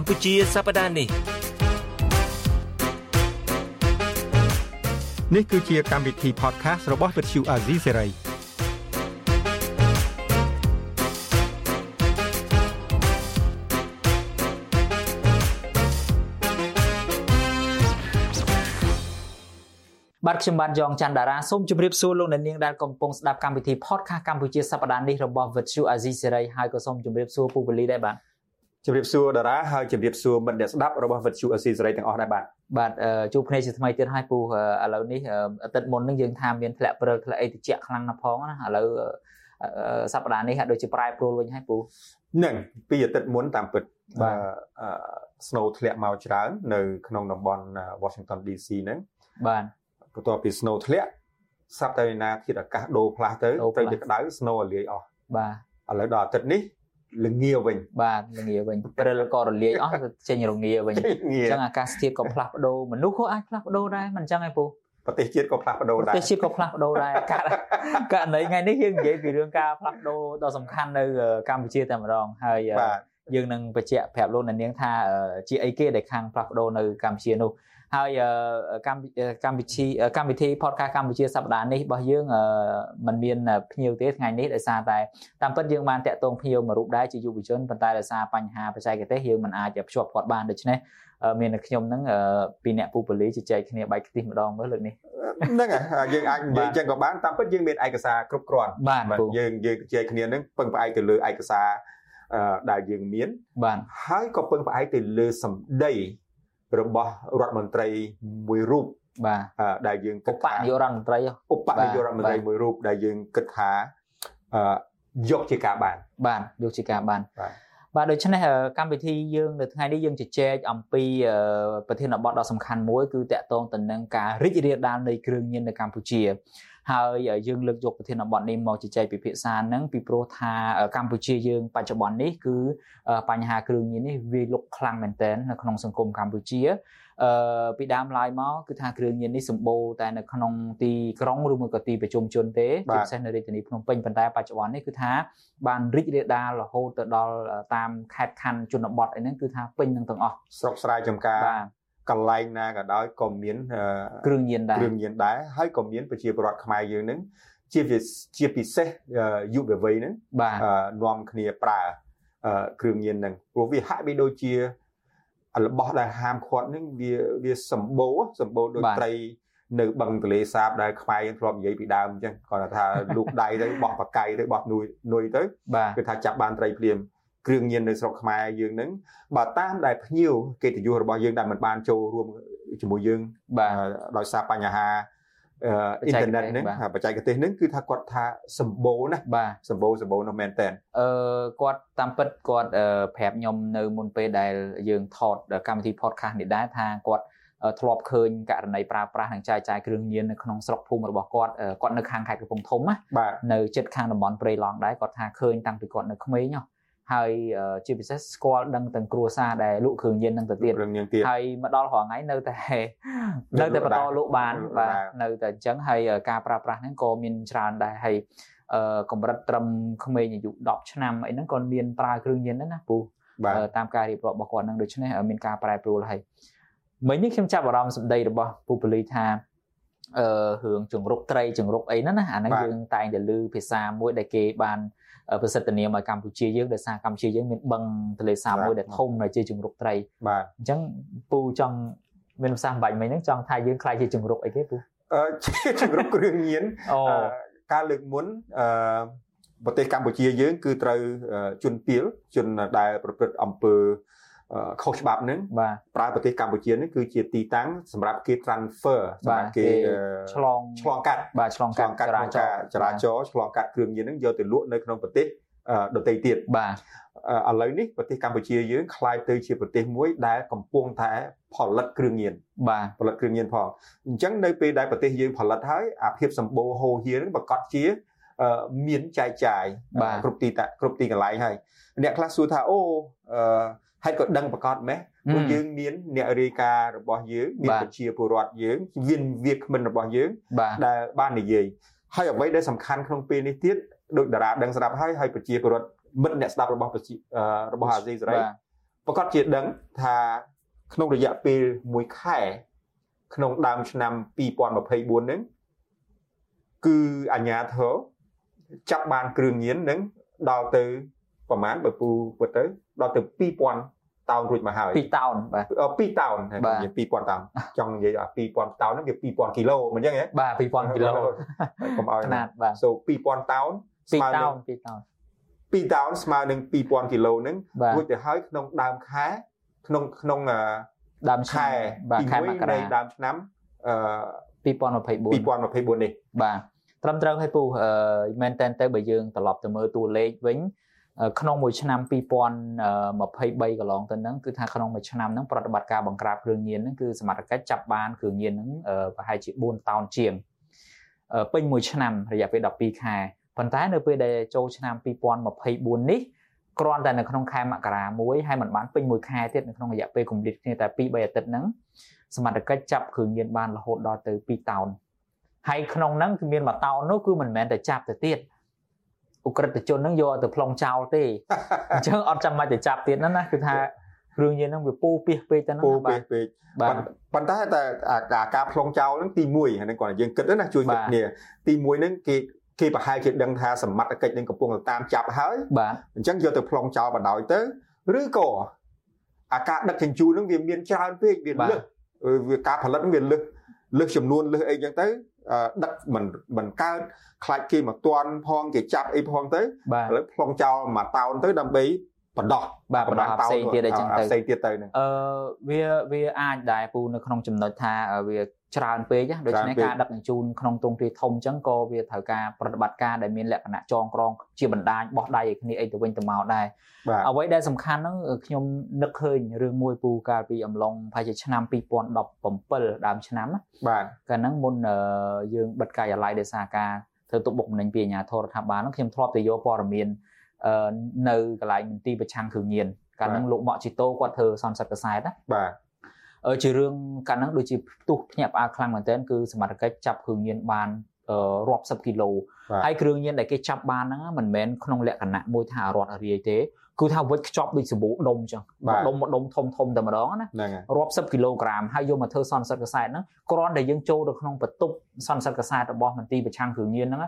កម្ពុជាសប្តាហ៍នេះនេះគឺជាកម្មវិធី podcast របស់ Vuthu Azizi Serai បាទខ្ញុំបាទយ៉ងច័ន្ទតារាសូមជម្រាបសួរលោកអ្នកនាងដែលកំពុងស្ដាប់កម្មវិធី podcast កម្ពុជាសប្តាហ៍នេះរបស់ Vuthu Azizi Serai ហើយក៏សូមជម្រាបសួរពូបលីដែរបាទ ជម្រាបសួរតារាហើយជម្រាបសួរមិត្តអ្នកស្ដាប់របស់ Vuthu Azizi Serai ទាំងអស់ដែរបាទបាទជួបគ្នាជាថ្មីទៀតហើយពូឥឡូវនេះអាទិត្យមុននឹងយើងថាមានធ្លាក់ព្រិលធ្លាក់អីតិចខ្លាំងណាស់ផងណាឥឡូវសប្តាហ៍នេះហាក់ដូចជាប្រែប្រួលវិញហើយពូនឹងពីអាទិត្យមុនតាមពិតបាទ snow ធ្លាក់មកច្រើន នៅ ក្នុងតំបន់ Washington DC ហ្នឹងបាទបន្ទាប់ពី snow ធ្លាក់ស្រាប់តែណាធាតុអាកាសដូរផ្លាស់ទៅទៅជាក្តៅ snow រលាយអស់បាទឥឡូវដល់អាទិត្យនេះ ល្ងាវិញបាទល្ងាវិញព្រិលក៏រលាយអស់ចេញរងាវិញអញ្ចឹងអាកាសធាតុក៏ផ្លាស់ប្ដូរមនុស្សក៏អាចផ្លាស់ប្ដូរដែរមិនអញ្ចឹងឯងពូប្រទេសជាតិក៏ផ្លាស់ប្ដូរដែរប្រទេសជាតិក៏ផ្លាស់ប្ដូរដែរករណីថ្ងៃនេះយើងនិយាយពីរឿងការផ្លាស់ប្ដូរដ៏សំខាន់នៅកម្ពុជាតែម្ដងហើយ យើងនឹងបញ្ជាក់ប្រាប់លោកអ្នកនាងថាជាអីគេដែលខាងផ្លាស់ប្ដូរនៅកម្ពុជានោះហើយកម្មកម្មវិធីកម្មវិធី podcast កម្ពុជាសប្តាហ៍នេះរបស់យើងมันមានភ្ញៀវទេថ្ងៃនេះដោយសារតែតាមពិតយើងបានតាក់ទងភ្ញៀវមួយរូបដែរជាយុវជនប៉ុន្តែដោយសារបញ្ហាបច្ចេកទេសយើងមិនអាចភ្ជាប់គាត់បានដូច្នេះមានខ្ញុំហ្នឹងពីអ្នកពូប៉ូលីជជែកគ្នាបែកខ្ទិះម្ដងមើលលើកនេះហ្នឹងហើយយើងអាចនិយាយចឹងក៏បានតាមពិតយើងមានឯកសារគ្រប់គ្រាន់បាទយើងយើងជជែកគ្នាហ្នឹងពឹងផ្អែកទៅលើឯកសារ ដែលយើងមានបាទហើយក៏ពឹងផ្អែកទៅលើសម្ដីរបស់រដ្ឋមន្ត្រីមួយរូបបាទដែលយើងគិតថាឧបនាយករដ្ឋមន្ត្រីឧបនាយករដ្ឋមន្ត្រីមួយរូបដែលយើងគិតថាយកជាការបានបាទយកជាការបានបាទបាទដូច្នេះកម្មវិធីយើងនៅថ្ងៃនេះយើងជជែកអំពីប្រធានបទដ៏សំខាន់មួយគឺតកតងទៅនឹងការរីករាលដាលនៃគ្រឿងញៀននៅកម្ពុជា ហើយយើងលើកយកប្រធានបទនេះមកជជែកពិភាក្សានឹងពីព្រោះថាកម្ពុជាយើងបច្ចុប្បន្ននេះគឺបញ្ហាគ្រឿងញៀននេះវាលុកខ្លាំងមែនទែននៅក្នុងសង្គមកម្ពុជាអឺពីដើមឡើយមកគឺថាគ្រឿងញៀននេះសម្បូរតែនៅក្នុងទីក្រុងឬមួយក៏ទីប្រជុំជនទេជាពិសេសនៅរាជធានីភ្នំពេញប៉ុន្តែបច្ចុប្បន្ននេះគឺថាបានរីករាលដាលរហូតទៅដល់តាមខេត្តខណ្ឌជនបទអីហ្នឹងគឺថាពេញនឹងទាំងអស់ស្រុកស្រែចំការបាទ កន្លែងណាក៏ដោយក៏មានគ្រឿងញៀនដែរគ្រឿងញៀនដែរហើយក៏មានប្រជាពលរដ្ឋខ្មែរយើងនឹងជាជាពិសេសយុវវ័យហ្នឹងនាំគ្នាប្រើគ្រឿងញៀនហ្នឹងព្រោះវាហាក់បីដូចជារបស់ដែលហាមឃាត់ហ្នឹងវាវាសម្បូរសម្បូរដូចត្រីនៅបឹងទលេសាបដែលខ្មែរយើងធ្លាប់និយាយពីដើមអញ្ចឹងគាត់ថាលូកដៃទៅបោះបកាយទៅបោះនុយនុយទៅគឺថាចាប់បានត្រីភ្លាម គ្រឿងញៀននៅស្រុកខ្មែរយើងហ្នឹងបើតាមដែលភ្ញៀវកិត្តិយសរបស់យើងដែលមិនបានចូលរួមជាមួយយើងបាទដោយសារបញ្ហាអ៊ីនធឺណិតហ្នឹងបច្ចេកទេសហ្នឹងគឺថាគាត់ថាសម្បូរណាបាទសម្បូរសម្បូរនោះមែនតើអឺគាត់តាមពិតគាត់ប្រាប់ខ្ញុំនៅមុនពេលដែលយើងថតកម្មវិធី podcast នេះដែរថាគាត់ធ្លាប់ឃើញករណីប្រើប្រាស់និងចាយចាយគ្រឿងញៀននៅក្នុងស្រុកភូមិរបស់គាត់គាត់នៅខាងខេត្តកំពង់ធំណានៅជិតខាងតំបន់ព្រៃឡង់ដែរគាត់ថាឃើញតាំងពីគាត់នៅក្មេងហើ យជាពិសេសស្គាល់ដឹងទាំងគ្រួសារដែលលក់គ្រឿងញៀននឹងទៅទៀតហើយមកដល់រហងៃនៅតែនៅតែបន្តលក់បានបាទនៅតែអញ្ចឹងហើយការប្រើប្រាស់ហ្នឹងក៏មានច្រើនដែរហើយអឺកម្រិតត្រឹមក្មេងអាយុ10ឆ្នាំអីហ្នឹងក៏មានប្រើគ្រឿងញៀនដែរណាពូតាមការរៀបរាប់របស់គាត់ហ្នឹងដូច្នេះមានការប្រែប្រួលហើយមិញនេះខ្ញុំចាប់អារម្មណ៍សម្ដីរបស់ពូពលីថាអឺរឿងចង្រុកត្រីចង្រុកអីហ្នឹងណាអាហ្នឹងយើងតែងតែឮភាសាមួយដែលគេបាន ប្រសិទ្ធនាមឲ្យកម្ពុជាយើងដោយសារកម្ពុជាយើងមានបឹងទន្លេសាបមួយដែលធំដែលជាជង្រុកត្រីបាទអញ្ចឹងពូចង់មានភាសាបាញ់មិញហ្នឹងចង់ថាយើងខ្លាយជាជង្រុកអីគេពូអឺជាជង្រុកគ្រឿងញៀនអូការលើកមុនអឺប្រទេសកម្ពុជាយើង គឺត្រូវជនពៀលជនដែលប្រព្រឹត្តអំពើ ខុសច្បាប់ហ្នឹងប្រើប្រទេសកម្ពុជានេះគឺជាទីតាំងសម្រាប់គេ transfer សម្រាប់គេឆ្លងឆ្លងកាត់បាទឆ្លងកាត់ចរាចរណ៍ចរាចរណ៍ឆ្លងកាត់គ្រឿងញៀនហ្នឹងយកទៅលក់នៅក្នុងប្រទេសដទៃទៀតបាទឥឡូវនេះប្រទេសកម្ពុជាយើងคล้ายទៅជាប្រទេសមួយដែលកំពុងតែផលិតគ្រឿងញៀនបាទផលិតគ្រឿងញៀនផងអញ្ចឹងនៅពេលដែលប្រទេសយើងផលិតហើយអាភាពសម្បូរហូរហៀនឹងប្រកាសជាមានចែកចាយគ្រប់ទីគ្រប់ទីកន្លែងហើយអ្នកខ្លះសួរថាអូអឺ ហេតុក៏ដឹងប្រកាសម៉េះព្រោះយើងមានអ្នករាយការណ៍របស់យើងមានប្រជាពលរដ្ឋយើងមានវាគ្មិនរបស់យើងដែលបាននិយាយហើយអ្វីដែលសំខាន់ក្នុងពេលនេះទៀតដូចតារាដឹងស្រាប់ហើយហើយប្រជាពលរដ្ឋមិត្តអ្នកស្ដាប់របស់របស់អាស៊ីសេរីប្រកាសជាដឹងថាក្នុងរយៈពេល1ខែក្នុងដើមឆ្នាំ2024ហ្នឹងគឺអាញាធរចាប់បានគ្រឿងញៀនហ្នឹងដល់ទៅ ប្រហែលបើពូពុតទៅដល់ទៅ2000តោនរួចមកហើយ2តោនបាទ2តោននិយាយ2000តោនចង់និយាយថា2000តោនហ្នឹងវា2000គីឡូមិនអញ្ចឹងហ៎បាទ2000គីឡូកុំឲ្យណាត់បាទ so 2000តោនស្មើនឹង2តោន2តោនស្មើនឹង2000គីឡូហ្នឹងរួចទៅហើយក្នុងដើមខែក្នុងក្នុងដើមខែបាទខែមករាដើមឆ្នាំអឺ2024 2024នេះបាទត្រឹមត្រូវហើយពូអឺមែនតែនទៅបើយើងត្រឡប់ទៅមើលតួលេខវិញ ក្នុងមួយឆ្នាំ2023កន្លងទៅហ្នឹងគឺថាក្នុងមួយឆ្នាំហ្នឹងប្រតិបត្តិការបង្ក្រាបគ្រឿងញៀនហ្នឹងគឺសមត្ថកិច្ចចាប់បានគ្រឿងញៀនហ្នឹងប្រហែលជា4តោនជាងពេញមួយឆ្នាំរយៈពេល12ខែប៉ុន្តែនៅពេលដែលចូលឆ្នាំ2024នេះគ្រាន់តែនៅក្នុងខែមករាមួយហើយมันបានពេញមួយខែទៀតនៅក្នុងរយៈពេលគម្លាតគ្នាតែ2 3អាទិត្យហ្នឹងសមត្ថកិច្ចចាប់គ្រឿងញៀនបានរហូតដល់ទៅ2តោនហើយក្នុងហ្នឹងគឺមានមួយតោននោះគឺមិនមែនតែចាប់ទៅទៀត អ ுக ្រិតជនហ្នឹងយកទៅប្លង់ចោលទេអញ្ចឹងអត់ចាំបាច់ទៅចាប់ទៀតហ្នឹងណាគឺថាគ្រឿងញៀនហ្នឹងវាពូពីសពេកទៅហ្នឹងពូពីសពេកបាទប៉ុន្តែតែការប្លង់ចោលហ្នឹងទី1ហ្នឹងគាត់យើងគិតណាជួយគិតគ្នាទី1ហ្នឹងគេគេប្រហែលជាដឹងថាសមត្ថកិច្ចនឹងកំពុងតាមចាប់ហើយបាទអញ្ចឹងយកទៅប្លង់ចោលបណ្ដោយទៅឬក៏អាការដឹកជញ្ជូនហ្នឹងវាមានច្រើនពេកវាលឹះវាការផលិតហ្នឹងវាលឹះលឹះចំនួនលឹះអីចឹងទៅ ដឹកមិនមិនកើតខ្លាច់គេមកតន់ផងគេចាប់អីផងទៅឥឡូវប្លង់ចោលមួយតោនទៅដើម្បី បដោះបាទបដោះផ្សេងទៀតអីចឹងទៅផ្សេងទៀតទៅហ្នឹងអឺវាវាអាចដែរពូនៅក្នុងចំណុចថាវាច្រើនពេកដូច្នេះការដឹកជញ្ជូនក្នុងទ្រង់ទ្រាយធំអញ្ចឹងក៏វាត្រូវការប្រតិបត្តិការដែលមានលក្ខណៈចងក្រងជាបណ្ដាញបោះដៃឲ្យគ្នាអីទៅវិញទៅមកដែរអ្វីដែលសំខាន់ហ្នឹងខ្ញុំនឹកឃើញរឿងមួយពូកាលពីអំឡុងប្រហែលជាឆ្នាំ2017ដើមឆ្នាំបាទកាលហ្នឹងមុនយើងបិទការិយាល័យដោយសារការធ្វើទុកបុកម្នេញពីអាជ្ញាធររដ្ឋាភិបាលហ្នឹងខ្ញុំធ្លាប់ទៅយកព័ត៌មាន នៅកន្លែងមន្ទីរប្រឆាំងគ្រឿងញៀនកាលហ្នឹងលោកម៉ាក់ជីតូគាត់ធ្វើសន្និសីទកសែតណាបាទជារឿងកាលហ្នឹងដូចជាផ្ទុះភ្ញាក់ផ្អើលខ្លាំងមែនទែនគឺសមត្ថកិច្ចចាប់គ្រឿងញៀនបានរាប់សិបគីឡូហើយគ្រឿងញៀនដែលគេចាប់បានហ្នឹងមិនមែនក្នុងលក្ខណៈមួយថារត់រាយទេគឺថាវិចខ្ចប់ដូចសាប៊ូដុំអញ្ចឹងដុំមួយដុំធំធំតែម្ដងណារាប់សិបគីឡូក្រាមហើយយកមកធ្វើសន្និសិទកសែតហ្នឹងគ្រាន់តែយើងចូលទៅក្នុងបន្ទប់សន្និសិទកសែតរបស់មន្ទីរប្រឆាំងគ្រឿងញៀនហ្នឹង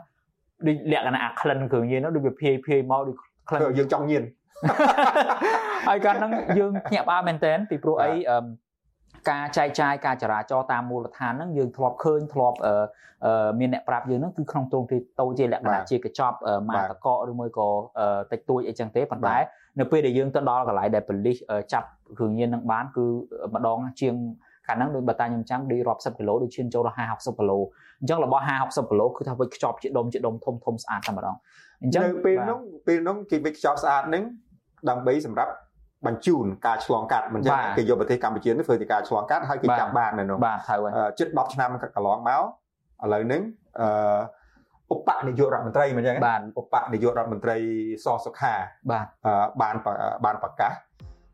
ដូចលក្ខណៈអាក្លិនគ្រឿងញៀនហ្នឹងដូចវាភាយភាយមកដូចក្លិនយើងចង់ញៀនហើយកាលហ្នឹងយើងភ្ញាក់ផ្អើលមែនតើពីព្រោះអីការចែកចាយការចរាចរតាមមូលដ្ឋានហ្នឹងយើងធ្លាប់ឃើញធ្លាប់មានអ្នកប្រាប់យើងហ្នឹងគឺក្នុងទ្រង់ទ្រាយតូចជាលក្ខណៈជាកញ្ចប់ម៉ាតកកឬមួយក៏តិចតួចអីចឹងទេប៉ុន្តែនៅពេលដែលយើងទៅដល់កន្លែងដែលប៉ូលីសចាប់គ្រឿងញៀននឹងបានគឺម្ដងជាង កាលហ្នឹងដូចបើតាខ្ញុំចាំដូចរាប់សិបគីឡូដូចឈានចូលដល់50 60គីឡូអញ្ចឹងរបស់50 60គីឡូគឺថាវិចខ្ចប់ជាដុំជាដុំធំធំស្អាតតែម្ដងអញ្ចឹងពេលហ្នឹងពេលហ្នឹងគេវិចខ្ចប់ស្អាតហ្នឹងដើម្បីសម្រាប់បញ្ជូនការឆ្លងកាត់មិនចឹងគេយកប្រទេសកម្ពុជានេះធ្វើជាការឆ្លងកាត់ហើយគេចាប់បាននៅនោះបាទត្រូវហើយជិត10ឆ្នាំកន្លងមកឥឡូវនេះអឺឧបនាយករដ្ឋមន្ត្រីមិនចឹងឧបនាយករដ្ឋមន្ត្រីសសុខាបាទបានបានប្រកាស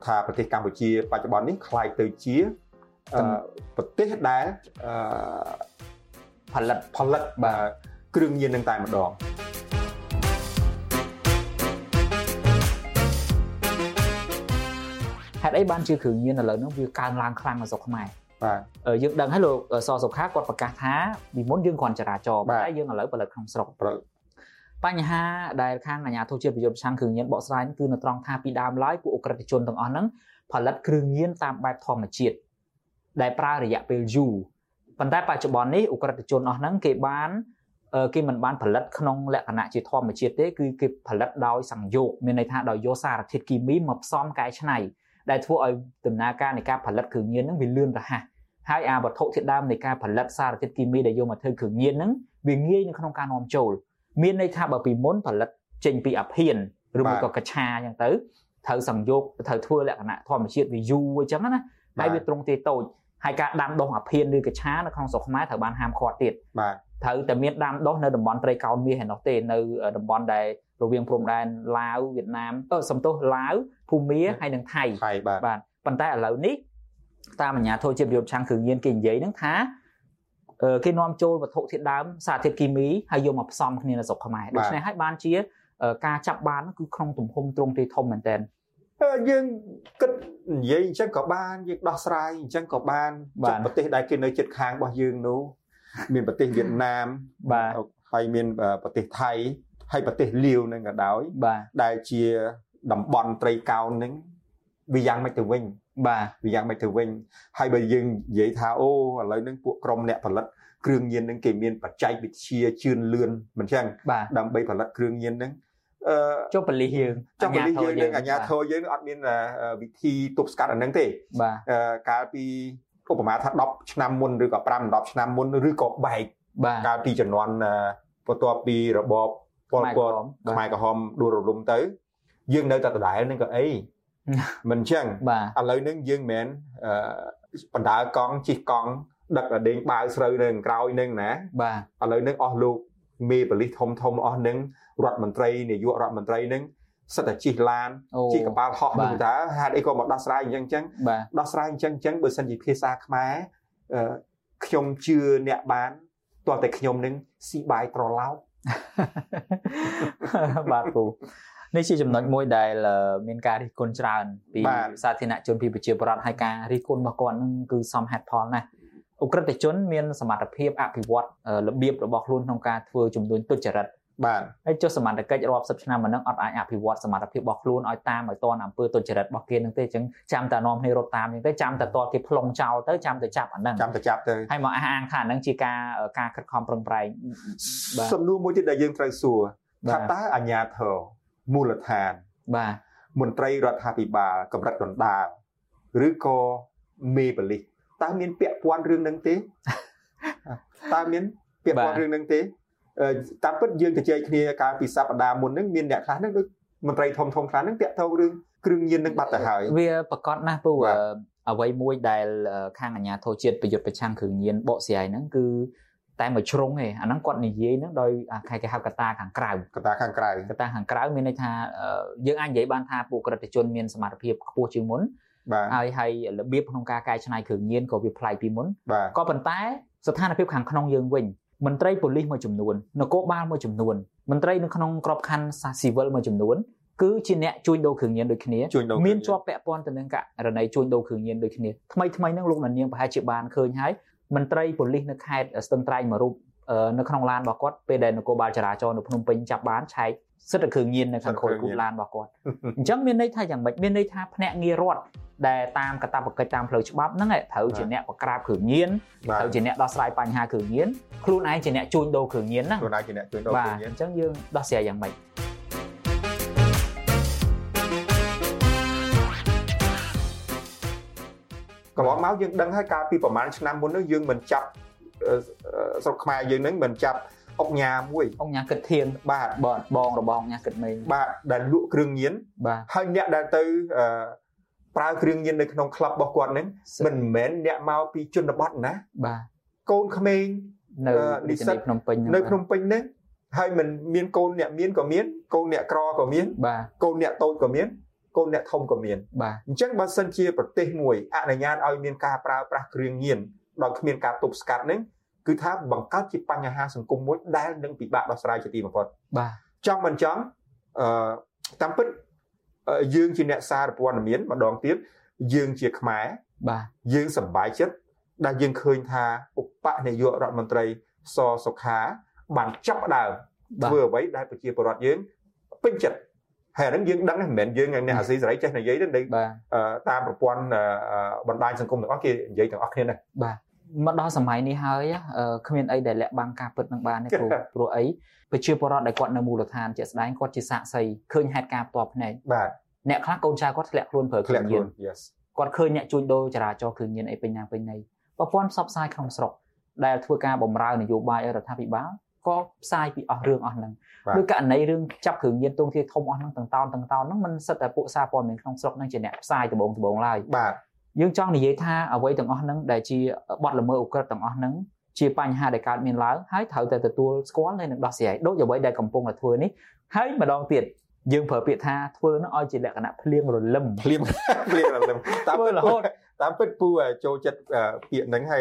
ថាប្រទេសកម្ពុជា បច្ចុប្បន្ននេះคล้ายទៅជា ប្រទេសដែលផលិតផលិតបាទគ្រឿងញៀននឹងតែម្ដងហេតុអីបានជាគ្រឿងញៀនឥឡូវហ្នឹងវាកើនឡើងខ្លាំងនៅស្រុកខ្មែរបាទយើងដឹងហើយលោកសសុខាគាត់ប្រកាសថាពីមុនយើងគ្រាន់ចរាចរណ៍តែយើងឥឡូវផលិតក្នុងស្រុកបញ្ហាដែលខាងអាជ្ញាធរជាតិប្រយុទ្ធប្រឆាំងគ្រឿងញៀនបកស្រាយគឺនៅត្រង់ថាពីដើមឡើយពួកអ ுக ្រិតជនទាំងអស់ហ្នឹងផលិតគ្រឿងញៀនតាមបែបធម្មជាតិ ដែលប្រើរយៈពេលយូរប៉ុន្តែបច្ចុប្បន្ននេះអ ுக ្រិតជនអស់ហ្នឹងគេបានគេមិនបានផលិតក្នុងលក្ខណៈជាធម្មជាតិទេគឺគេផលិតដោយសង្យោគមានន័យថាដោយយកសារធាតុគីមីមកផ្សំកែច្នៃដែលធ្វើឲ្យដំណើរការនៃការផលិតគ្រឿងញៀនហ្នឹងវាលឿនរហ័សហើយអាវត្ថុធាតុដើមនៃការផលិតសារធាតុគីមីដែលយកមកធ្វើគ្រឿងញៀនហ្នឹងវាងាយនៅក្នុងការនាំចូលមានន័យថាបើពីមុនផលិតចេញពីអាភៀនឬមួយក៏កឆាអញ្ចឹងទៅត្រូវសង្យោគត្រូវធ្វើលក្ខណៈធម្មជាតិវាយូរអញ្ចឹងណាហើយវាត្រង់ទេតូច ហើយការដាំដុះអាភៀនឬកឆានៅក្នុងស្រុកខ្មែរត្រូវបានហាមឃាត់ទៀតបាទត្រូវតែមានដាំដុះនៅតំបន់ត្រីកោណមាសឯនោះទេនៅតំបន់ដែលរវាងព្រំដែនឡាវវៀតណាមអឺសំទោសឡាវភូមាហើយនិងថៃថៃបាទបាទប៉ុន្តែឥឡូវនេះតាមអាជ្ញាធរជាតិប្រយុទ្ធឆាំងគ្រឿងញៀនគេនិយាយហ្នឹងថាគេនាំចូលវត្ថុធាតុដើមសារធាតុគីមីហើយយកមកផ្សំគ្នានៅស្រុកខ្មែរដូច្នេះហើយបានជាការចាប់បានគឺក្នុងទំហំទ្រង់ទ្រាយធំមែនទែន យើងគិតនិយាយអញ្ចឹងក៏បានយើងដោះស្រាយអញ្ចឹងក៏បានប្រទេសដែលគេនៅជិតខាងរបស់យើងនោះមានប្រទេសវៀតណាមបាទហើយមានប្រទេសថៃហើយប្រទេសលាវនឹងក៏ដោយបាទដែលជាតំបន់ត្រីកោណនឹងវាយ៉ាងម៉េចទៅវិញបាទវាយ៉ាងម៉េចទៅវិញហើយបើយើងនិយាយថាអូឥឡូវនឹងពួកក្រុមអ្នកផលិតគ្រឿងញៀននឹងគេមានបច្ចេកវិទ្យាជឿនលឿនមិនចឹងដើម្បីផលិតគ្រឿងញៀននឹងអឺ ចុះបលិសយើងចុះបលិសយើងនឹងអាញាធរយើងនឹងអត់មានវិធីទប់ស្កាត់អានឹងទេបាទកាលពីឧបមាថា10ឆ្នាំមុនឬក៏5 10ឆ្នាំមុនឬក៏បែកបាទកាលពីចំនួនបន្ទាប់ពីរបបប៉ុលពតខ្មែរក្រហមដួលរលំទៅ យើងនៅតែដដែលនឹងក៏អីមិនចឹងឥឡូវនេះយើងមិនមែនបណ្ដាកង់ជិះកង់ដឹកដេញបាវស្រូវនៅក្រោយនឹងណាបាទឥឡូវនេះអស់លោក មេបលិសធំធំអស់នឹងរដ្ឋមន្ត្រីនាយករដ្ឋមន្ត្រីនឹងសិតតែជិះឡានជិះកប៉ាល់ហោះនឹងតើហេតុអីក៏មកដោះស្រាយអញ្ចឹងអញ្ចឹងដោះស្រាយអញ្ចឹងអញ្ចឹងបើសិនជាភាសាខ្មែរខ្ញុំជឿអ្នកបានតោះតែខ្ញុំនឹងស៊ីបាយត្រឡោកបាទពូនេះជាចំណុចមួយដែលមានការរិះគន់ច្រើនពីសាធារណជនពីប្រជាពលរដ្ឋហើយការរិះគន់របស់គាត់នឹងគឺសមហេតុផលណាស់ អ ுக ្រិតជនមានសមត្ថភាពអភិវឌ្ឍរបៀបរបស់ខ្លួនក្នុងការធ្វើជំនួញទុច្ចរិតបាទហើយចុះសមត្ថកិច្ចរាប់សិបឆ្នាំមកនឹងអត់អាចអភិវឌ្ឍសមត្ថភាពរបស់ខ្លួនឲ្យតាមឲ្យតនអំពើទុច្ចរិតរបស់គេនឹងទេអញ្ចឹងចាំតែនាំគ្នារត់តាមអញ្ចឹងទៅចាំតែតគេផ្លុងចោលទៅចាំតែចាប់អាហ្នឹងចាំតែចាប់ទៅហើយមកអះអាងថាអាហ្នឹងជាការការខិតខំប្រឹងប្រែងសំណួរមួយទៀតដែលយើងត្រូវសួរថាតើអាញាធរមូលដ្ឋានបាទមន្ត្រីរដ្ឋាភិបាលកម្រិតដណ្ដើមឬក៏មេបលិស តើមានពាក់ព័ន្ធរឿងហ្នឹងទេតើមានពាក់ព័ន្ធរឿងហ្នឹងទេតាមពិតយើងទៅជែកគ្នាកាលពីសប្តាហ៍មុនហ្នឹងមានអ្នកខ្លះហ្នឹងដូចមន្ត្រីធំធំខ្លះហ្នឹងតាក់ទងរឿងគ្រឿងញៀននឹងបាត់ទៅហើយវាប្រកាសណាស់ពូអ្វីមួយដែលខាងអាជ្ញាធរជាតិប្រយុទ្ធប្រឆាំងគ្រឿងញៀនបកស្រាយហ្នឹងគឺតែមួយជ្រុងឯងអាហ្នឹងគាត់និយាយហ្នឹងដោយគេហៅកតាខាងក្រៅកតាខាងក្រៅកតាខាងក្រៅមានន័យថាយើងអាចនិយាយបានថាពួកក្រិតជនមានសមត្ថភាពខ្ពស់ជាងមុន ហើយហើយរបៀបក្នុងការកែច្នៃគ្រឿងញៀនក៏វាប្លែកពីមុនក៏ប៉ុន្តែស្ថានភាពខាងក្នុងយើងវិញមន្ត្រីប៉ូលីសមួយចំនួននគរបាលមួយចំនួនមន្ត្រីនៅក្នុងក្របខ័ណ្ឌសាស៊ីវិលមួយចំនួនគឺជាអ្នកជួញដូរគ្រឿងញៀនដូចគ្នាមានជាប់ពាក់ព័ន្ធទៅនឹងករណីជួញដូរគ្រឿងញៀនដូចគ្នាថ្មីថ្មីហ្នឹងលោកនាងប្រហែលជាបានឃើញហើយមន្ត្រីប៉ូលីសនៅខេត្តស្ទឹងត្រែងមួយរូបនៅក្នុងឡានរបស់គាត់ពេលដែលនគរបាលចរាចរណ៍នៅភ្នំពេញចាប់បានឆែក សិទ្ធិគ្រឿងញៀននៅខាងខូចគូឡានរបស់គាត់អញ្ចឹងមានន័យថាយ៉ាងម៉េចមានន័យថាភ្នាក់ងាររដ្ឋដែលតាមកាតព្វកិច្ចតាមផ្លូវច្បាប់ហ្នឹងត្រូវជាអ្នកបង្ក្រាបគ្រឿងញៀនត្រូវជាអ្នកដោះស្រាយបញ្ហាគ្រឿងញៀនខ្លួនឯងជាអ្នកជួញដូរគ្រឿងញៀនណាខ្លួនឯងជាអ្នកជួញដូរគ្រឿងញៀនអញ្ចឹងយើងដោះស្រាយយ៉ាងម៉េចកន្លងមកយើងដឹងហើយកាលពីប្រហែលឆ្នាំមុននោះយើងមិនចាប់ស្រុកខ្មែរយើងនឹងមិនចាប់ អុកញ៉ាមួយអុកញ៉ាគិតធៀងបាទបាទបងរបស់អុកញ៉ាគិតមេបាទដែលលក់គ្រឿងញៀនបាទហើយអ្នកដែលទៅប្រើគ្រឿងញៀននៅក្នុងក្លឹបរបស់គាត់ហ្នឹងមិនមែនអ្នកមកពីជនបទណាបាទកូនក្មេងនៅនិស្សិតភ្នំពេញនៅភ្នំពេញហ្នឹងហើយមិនមានកូនអ្នកមានក៏មានកូនអ្នកក្រក៏មានបាទកូនអ្នកតូចក៏មានកូនអ្នកធំក៏មានបាទអញ្ចឹងបើសិនជាប្រទេសមួយអនុញ្ញាតឲ្យមានការប្រើប្រាស់គ្រឿងញៀនដោយគ្មានការទប់ស្កាត់ហ្នឹង គឺថាបង្កើតជាបញ្ហាសង្គមមួយដែលនឹងពិបាកដោះស្រាយជាទីបំផុតបាទចង់មិនចង់អឺតាមពិតយើងជាអ្នកសារព័ត៌មានម្ដងទៀតយើងជាខ្មែរបាទយើងសប្បាយចិត្តដែលយើងឃើញថាឧបនាយករដ្ឋមន្ត្រីសសុខាបានចាប់ដើមធ្វើអ្វីដែលប្រជាពលរដ្ឋយើងពេញចិត្តហើយហ្នឹងយើងដឹងមិនមែនយើងអ្នកអាស៊ីសេរីចេះនិយាយទេតាមប្រព័ន្ធបណ្ដាញសង្គមទាំងអស់គេនិយាយទាំងអស់គ្នាណាបាទ មកដល់សម័យនេះហើយគ្មានអីដែលលាក់បាំងការពិតនឹងបានទេគ្រូព្រោះអីប្រជាពលរដ្ឋដែលគាត់នៅមូលដ្ឋានជាក់ស្ដែងគាត់ជាសាក្សីឃើញហេតុការណ៍ផ្ទាល់ភ្នែកបាទអ្នកខ្លះកូនចៅគាត់ធ្លាក់ខ្លួនប្រើគ្រឿងញៀន yes គាត់ឃើញអ្នកជួញដូរចរាចរណ៍គ្រឿងញៀនអីពេញណាពេញណីប្រព័ន្ធផ្សព្វផ្សាយក្នុងស្រុកដែលធ្វើការបំរើនយោបាយរដ្ឋាភិបាលក៏ផ្សាយពីអស់រឿងអស់ហ្នឹងដោយករណីរឿងចាប់គ្រឿងញៀនទងធាធំអស់ហ្នឹងទាំងតោនទាំងតោនហ្នឹងมันសិតតែពួកសារព័ត៌មានក្នុងស្រុកហ្នឹងជាអ្នកផ្សាយដំបងដំបងឡើយបាទ យើងចង់និយាយថាអ្វីទាំងអស់ហ្នឹងដែលជាបទល្មើសអូក្រិតទាំងអស់ហ្នឹងជាបញ្ហាដែលកើតមានឡើងហើយត្រូវតែទទួលស្គាល់ហើយនឹងដោះស្រាយដូចអ្វីដែលកំពុងតែធ្វើនេះហើយម្ដងទៀតយើងប្រើពាក្យថាធ្វើនោះឲ្យជាលក្ខណៈភ្លៀងរលឹមភ្លៀងភ្លៀងរលឹមតាមពិតរហូតតាមពិតពូចូលចិត្តពាក្យហ្នឹងហើយ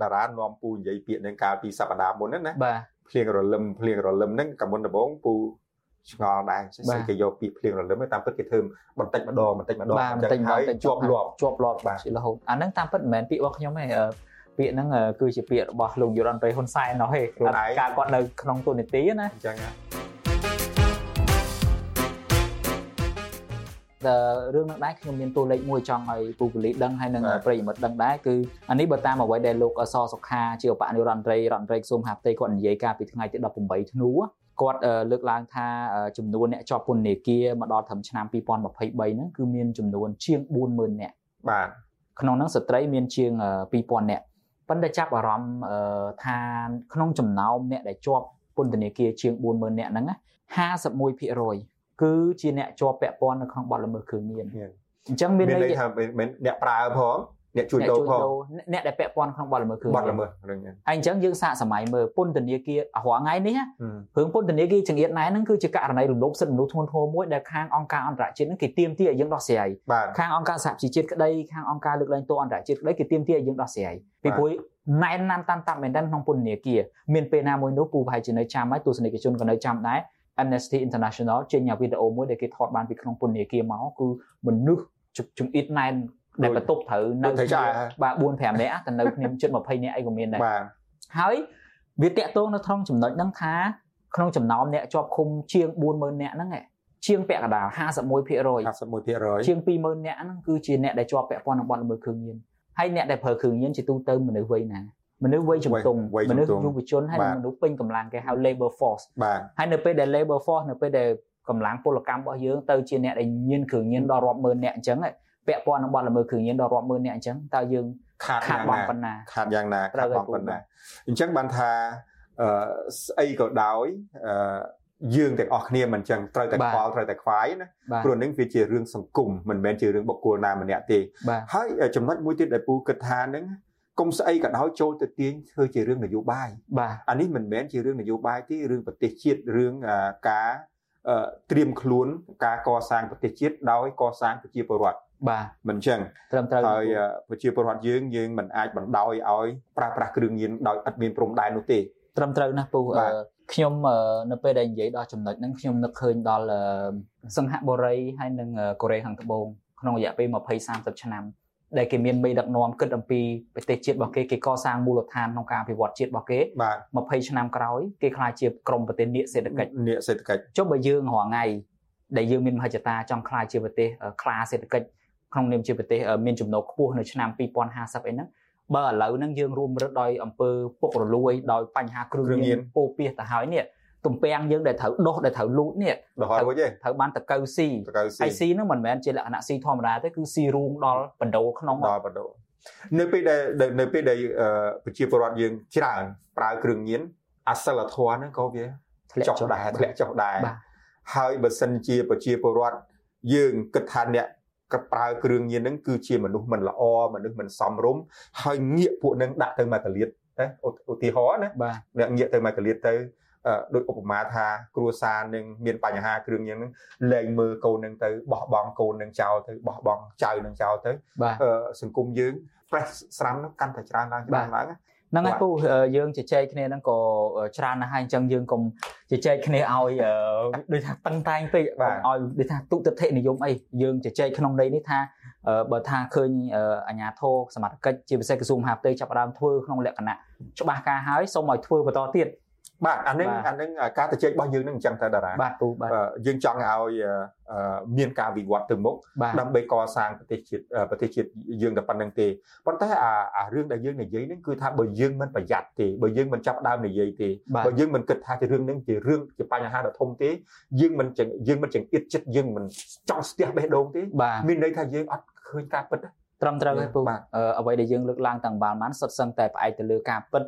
តារានាំពូនិយាយពាក្យហ្នឹងកាលពីសប្តាហ៍មុនហ្នឹងណាបាទភ្លៀងរលឹមភ្លៀងរលឹមហ្នឹងកាលមុនដំបូងពូ ឆ្ងល់ដែរស្អីគេយកពាក្យភ្លៀងរលឹមតាមពិតគេធ្វើបន្តិចម្ដងបន្តិចម្ដងអញ្ចឹងហើយជាប់លាប់ជាប់លាប់បាទរហូតអាហ្នឹងតាមពិតមិនមែនពាក្យរបស់ខ្ញុំទេពាក្យហ្នឹងគឺជាពាក្យរបស់លោកយុរ៉ាន់ប្រេហ៊ុនសែននោះទេការគាត់នៅក្នុងទូនីតិណាអញ្ចឹងរឿងនឹងដែរខ្ញុំមានតួលេខមួយចង់ឲ្យពូពូលីដឹងហើយនឹងប្រិយមិត្តដឹងដែរគឺអានេះបើតាមអ្វីដែលលោកអសសុខាជាឧបនាយករដ្ឋមន្ត្រីរដ្ឋមន្ត្រីក្រសួងមហាផ្ទៃគាត់និយាយកាលពីថ្ងៃទី18ធ្នូ គាត់លើកឡើងថាចំនួនអ្នកជាប់ពន្ធនាគារមកដល់ត្រឹមឆ្នាំ2023ហ្នឹងគឺមានចំនួនជាង40000នាក់បាទក្នុងហ្នឹងស្ត្រីមានជាង2000នាក់ប៉ុន្តែចាប់អារម្មណ៍ថាក្នុងចំណោមអ្នកដែលជាប់ពន្ធនាគារជាង40000នាក់ហ្នឹង51%គឺជាអ្នកជាប់ពាក់ព័ន្ធនៅក្នុងបទល្មើសគ្រឿងញៀនអញ្ចឹងមានន័យថាមិនអ្នកប្រើផង អ្នកជួញដូរផងអ្នកដែលពាក់ព័ន្ធក្នុងបទល្មើសគ្រឿងញៀនបទល្មើសរឿងនេះហើយអញ្ចឹងយើងសាកសម័យមើលពន្ធនាគាររាល់ថ្ងៃនេះរឿងពន្ធនាគារចង្អៀតណែហ្នឹងគឺជាករណីរំលោភសិទ្ធិមនុស្សធ្ងន់ធ្ងរមួយដែលខាងអង្គការអន្តរជាតិហ្នឹងគេទាមទារឲ្យយើងដោះស្រាយខាងអង្គការសហជីវជាតិក្តីខាងអង្គការលើកលែងទោសអន្តរជាតិក្តីគេទាមទារឲ្យយើងដោះស្រាយពីព្រោះណែនណាន់តាន់តាប់មែនតើក្នុងពន្ធនាគារមានពេលណាមួយនោះពូប្រហែលជានៅចាំហើយទស្សនិកជនក៏នៅចាំដែរ Amnesty International ចេញវីដេអូមួយដែលគេថតបានពីក្នុងពន្ធនាគារមកគឺមនុស្សជំអ៊ីតណែន ដែលបន្ទប់ត្រូវនៅបាទ4 5នាក់ទៅនៅគ្នាជិត20នាក់អីក៏មានដែរបាទហើយវាតាក់ទងនៅក្នុងចំណុចហ្នឹងថាក្នុងចំណោមអ្នកជាប់ឃុំជាង40000នាក់ហ្នឹងជាងពាក់កណ្ដាល51% 51%ជាង20000នាក់ហ្នឹងគឺជាអ្នកដែលជាប់ពាក់ព័ន្ធនឹងបទល្មើសគ្រឿងញៀនហើយអ្នកដែលប្រើគ្រឿងញៀនជាទូទៅមនុស្សវ័យណាមនុស្សវ័យជំទង់មនុស្សយុវជនហើយនិងមនុស្សពេញកម្លាំងគេហៅ labor force ហើយនៅពេលដែល labor force នៅពេលដែលកម្លាំងពលកម្មរបស់យើងទៅជាអ្នកដែលញៀនគ្រឿងញៀនដល់រាប់ម៉ឺនអ្នកអញ្ចឹង ពាក់ព័ន្ធនឹងបទល្មើសគ្រឿងញៀនដល់រាប់ម៉ឺនអ្នកអញ្ចឹងតើយើងខាតខាតបងប៉ុណ្ណាខាតយ៉ាងណាខាតបងប៉ុណ្ណាអញ្ចឹងបានថាអឺស្អីក៏ដោយអឺយើងទាំងអស់គ្នាមិនចឹងត្រូវតែខ្វល់ត្រូវតែខ្វាយណាព្រោះនឹងវាជារឿងសង្គមមិនមែនជារឿងបុគ្គលណាម្នាក់ទេហើយចំណុចមួយទៀតដែលពូគិតថានឹងគុំស្អីក៏ដោយចូលទៅទាញធ្វើជារឿងនយោបាយបាទអានេះមិនមែនជារឿងនយោបាយទេរឿងប្រទេសជាតិរឿងការត្រៀមខ្លួន ការកសាងប្រទេសជាតិដោយកសាងប្រជាពលរដ្ឋ បាទមិនចឹងត្រឹមត្រូវហើយប្រជាពលរដ្ឋយើងយើងមិនអាចបណ្ដោយឲ្យប្រើប្រាស់គ្រឿងញៀនដោយឥតមានព្រំដែននោះទេត្រឹមត្រូវណាស់ពូខ្ញុំនៅពេលដែលនិយាយដល់ចំណុចហ្នឹងខ្ញុំនឹកឃើញដល់សង្ហបុរីហើយនិងកូរ៉េខាងត្បូងក្នុងរយៈពេល20 30ឆ្នាំដែលគេមានមេដឹកនាំគិតអំពីប្រទេសជាតិរបស់គេគេកសាងមូលដ្ឋានក្នុងការអភិវឌ្ឍជាតិរបស់គេបាទ20ឆ្នាំក្រោយគេខ្លាចជាក្រមប្រទេសនាគសេដ្ឋកិច្ចនាគសេដ្ឋកិច្ចចុះបើយើងរាល់ថ្ងៃដែលយើងមានមហិច្ឆតាចង់ខ្លាចជាប្រទេសខ្លាសេដ្ឋកិច្ច ក្នុងនាមជាប្រទេសមានចំណូលខ្ពស់នៅឆ្នាំ2050អីហ្នឹងបើឥឡូវហ្នឹងយើងរួមរឹតដោយអំពើពុករលួយដោយបញ្ហាគ្រឿងញៀនពោពាសទៅហើយនេះទំពាំងយើងដែលត្រូវដុសដែលត្រូវលូតនេះដុសរួចទេត្រូវបានតកៅស៊ីតកៅស៊ីហើយស៊ីហ្នឹងមិនមែនជាលក្ខណៈស៊ីធម្មតាទេគឺស៊ីរូងដល់បណ្ដោក្នុងដល់បណ្ដោនៅពេលដែលនៅពេលដែលប្រជាពលរដ្ឋយើងច្រើនប្រើគ្រឿងញៀនអសិលធម៌ហ្នឹងក៏វាចុះដែរធ្លាក់ចុះដែរហើយបើសិនជាប្រជាពលរដ្ឋយើងគិតថាអ្នក កប្រើគ្រឿងញៀនហ្នឹងគឺជាមនុស្សមិនល្អមនុស្សមិនសមរម្យហើយងាកពួកនឹងដាក់ទៅមកកលៀតណាឧទាហរណ៍ណាអ្នកងាកទៅមកកលៀតទៅដោយឧបមាថាគ្រួសារនឹងមានបញ្ហាគ្រឿងញៀននឹងលែងមើលកូននឹងទៅបោះបង់កូននឹងចោលទៅបោះបង់ចៅនឹងចោលទៅសង្គមយើង press ស្រាំនឹងកាន់តែច្រើនឡើងច្រើនឡើង ហ្នឹងហើយពូយើងជជែកគ្នាហ្នឹងក៏ច្រើនណាស់ហើយអញ្ចឹងយើងកុំជជែកគ្នាឲ្យដូចថាតឹងតែងពេកឲ្យដូចថាទុតិធិនិយមអីយើងជជែកក្នុងន័យនេះថាបើថាឃើញអាញាធរសមត្ថកិច្ចជាពិសេសក្រសួងមហាផ្ទៃចាប់ផ្ដើមធ្វើក្នុងលក្ខណៈច្បាស់ការហើយសូមឲ្យធ្វើបន្តទៀត បាទអានឹងអានឹងការទៅជែករបស់យើងនឹងអញ្ចឹងទៅតារាបាទពូបាទយើងចង់ឲ្យមានការវិវត្តទៅមុខដើម្បីកសាងប្រទេសជាតិប្រទេសជាតិយើងតែប៉ុណ្្នឹងទេប៉ុន្តែអាអារឿងដែលយើងនិយាយហ្នឹងគឺថាបើយើងមិនប្រយ័ត្នទេបើយើងមិនចាប់ដើមនិយាយទេបើយើងមិនគិតថាជារឿងហ្នឹងជារឿងជាបញ្ហាដ៏ធំទេយើងមិនយើងមិនចង្អៀតចិត្តយើងមិនចង់ស្ទះបេះដូងទេមានន័យថាយើងអត់ឃើញការពិតទេ ត្រឹមត្រូវហើយពូអ្វីដែលយើងលើកឡើងតាំងបាល់ម៉ាន់សុទ្ធសឹងតែផ្អែកទៅលើការពិត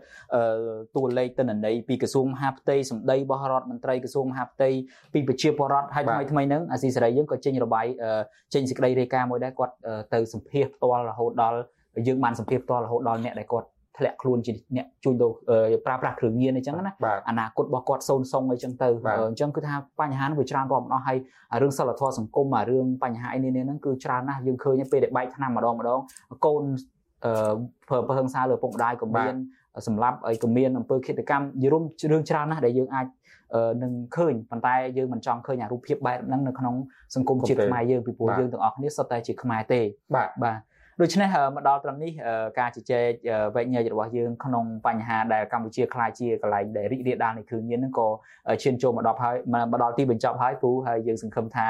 តួលេខទិន្នន័យពីក្រសួងមហាផ្ទៃសម្ដីរបស់រដ្ឋមន្ត្រីក្រសួងមហាផ្ទៃពីប្រជាពលរដ្ឋហើយថ្មីថ្មីហ្នឹងអាស៊ីសេរីយើងក៏ចេញរបាយចេញសេចក្តីរាយការណ៍មួយដែរគាត់ទៅសម្ភាសផ្ទាល់រហូតដល់យើងបានសម្ភាសផ្ទាល់រហូតដល់អ្នកដែលគាត់ ធ្លាក់ខ្លួនជាអ្នកជួញដូរប្រើប្រាស់គ្រឿងញៀនអញ្ចឹងណាអនាគតរបស់គាត់សូនសុងអីចឹងទៅអញ្ចឹងគឺថាបញ្ហានេះវាច្រើនរាប់ម្ដងហើយរឿងសិលធម៌សង្គមអារឿងបញ្ហាអីនេះហ្នឹងគឺច្រើនណាស់យើងឃើញពេលដែលបែកឆ្នាំម្ដងម្ដងកូនអឺប្រើប្រហឹងសារលើពុកម្ដាយក៏មានសម្រាប់អីក៏មានអំពើឃាតកម្មយរួមរឿងច្រើនណាស់ដែលយើងអាចនឹងឃើញប៉ុន្តែយើងមិនចង់ឃើញអារូបភាពបែបហ្នឹងនៅក្នុងសង្គមជាតិខ្មែរយើងពីព្រោះយើងទាំងអស់គ្នាសុទ្ធតែជាខ្មែរទេបាទបាទ ដូច្នេះមកដល់ត្រឹមនេះការជជែកវែកញែករបស់យើងក្នុងបញ្ហាដែលកម្ពុជាខ្លាចជាកន្លែងដែលរីករាលដាលនៃគ្រឿងញៀនហ្នឹងក៏ឈានចូលមកដល់ហើយមកដល់ទីបញ្ចប់ហើយពូហើយយើងសង្ឃឹមថា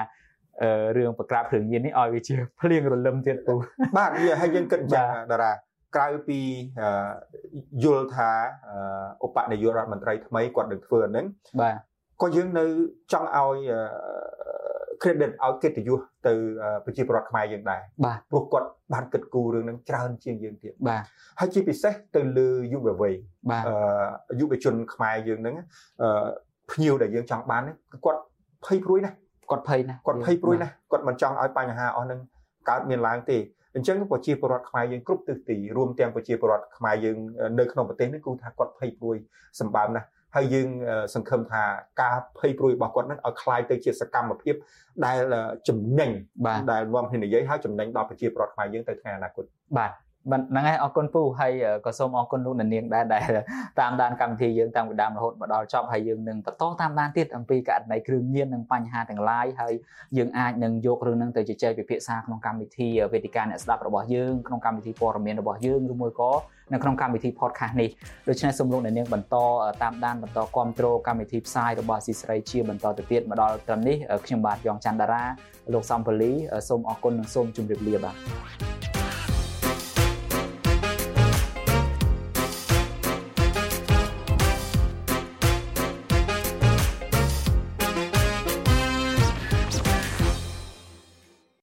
រឿងបក្រាបគ្រឿងញៀននេះឲ្យវាជាភ្លៀងរលឹមទៀតពូបាទវាហើយយើងគិតយ៉ាងតារាក្រៅពីយល់ថាឧបនាយករដ្ឋមន្ត្រីថ្មីគាត់នឹងធ្វើអាហ្នឹងបាទក៏យើងនៅចង់ឲ្យ credit ឲ្យកិត្តិយសទៅប្រជាពលរដ្ឋខ្មែរយើងដែរបាទព្រោះគាត់បានគិតគូររឿងហ្នឹងច្រើនជាងយើងទៀតបាទហើយជាពិសេសទៅលើយុវវ័យបាទយុវជនខ្មែរយើងហ្នឹងភ្ញៀវដែលយើងចង់បានគឺគាត់ភ័យព្រួយណាស់គាត់ភ័យណាស់គាត់ភ័យព្រួយណាស់គាត់មិនចង់ឲ្យបញ្ហាអស់ហ្នឹងកើតមានឡើងទេអញ្ចឹងប្រជាពលរដ្ឋខ្មែរយើងគ្រប់ទិសទីរួមទាំងប្រជាពលរដ្ឋខ្មែរយើងនៅក្នុងប្រទេសនេះគឺថាគាត់ភ័យព្រួយសម្បើមណាស់ ហើយយើងសង្ឃឹមថាការភ័យព្រួយរបស់គាត់នឹងឲ្យคล้ายទៅជាសកម្មភាពដែលចំណេញដែលនាំគ្នានិយាយហើយចំណេញដល់ប្រជាពលរដ្ឋខ្មែរយើងទៅថ្ងៃអនាគតបាទ ហ្នឹងហើយអរគុណពូហើយក៏សូមអរគុណលោកនាងដែរដែលតាមដានកម្មវិធីយើងតាំងពីដើមរហូតមកដល់ចប់ហើយយើងនឹងបន្តតាមដានទៀតអំពីករណីគ្រឿងញៀននិងបញ្ហាទាំងឡាយហើយយើងអាចនឹងយករឿងហ្នឹងទៅជជែកពិភាក្សាក្នុងកម្មវិធីវេទិកាអ្នកស្ដាប់របស់យើងក្នុងកម្មវិធីព័ត៌មានរបស់យើងឬមួយក៏នៅក្នុងកម្មវិធី podcast នេះដូច្នេះសូមលោកអ្នកនាងបន្តតាមដានបន្តគ្រប់គ្រងកម្មវិធីផ្សាយរបស់ស៊ីស្រីជាបន្តទៅទៀតមកដល់ត្រឹមនេះខ្ញុំបាទយ៉ងច័ន្ទតារាលោកសំពលីសូមអរគុណនិងសូមជម្រាបលាបាទ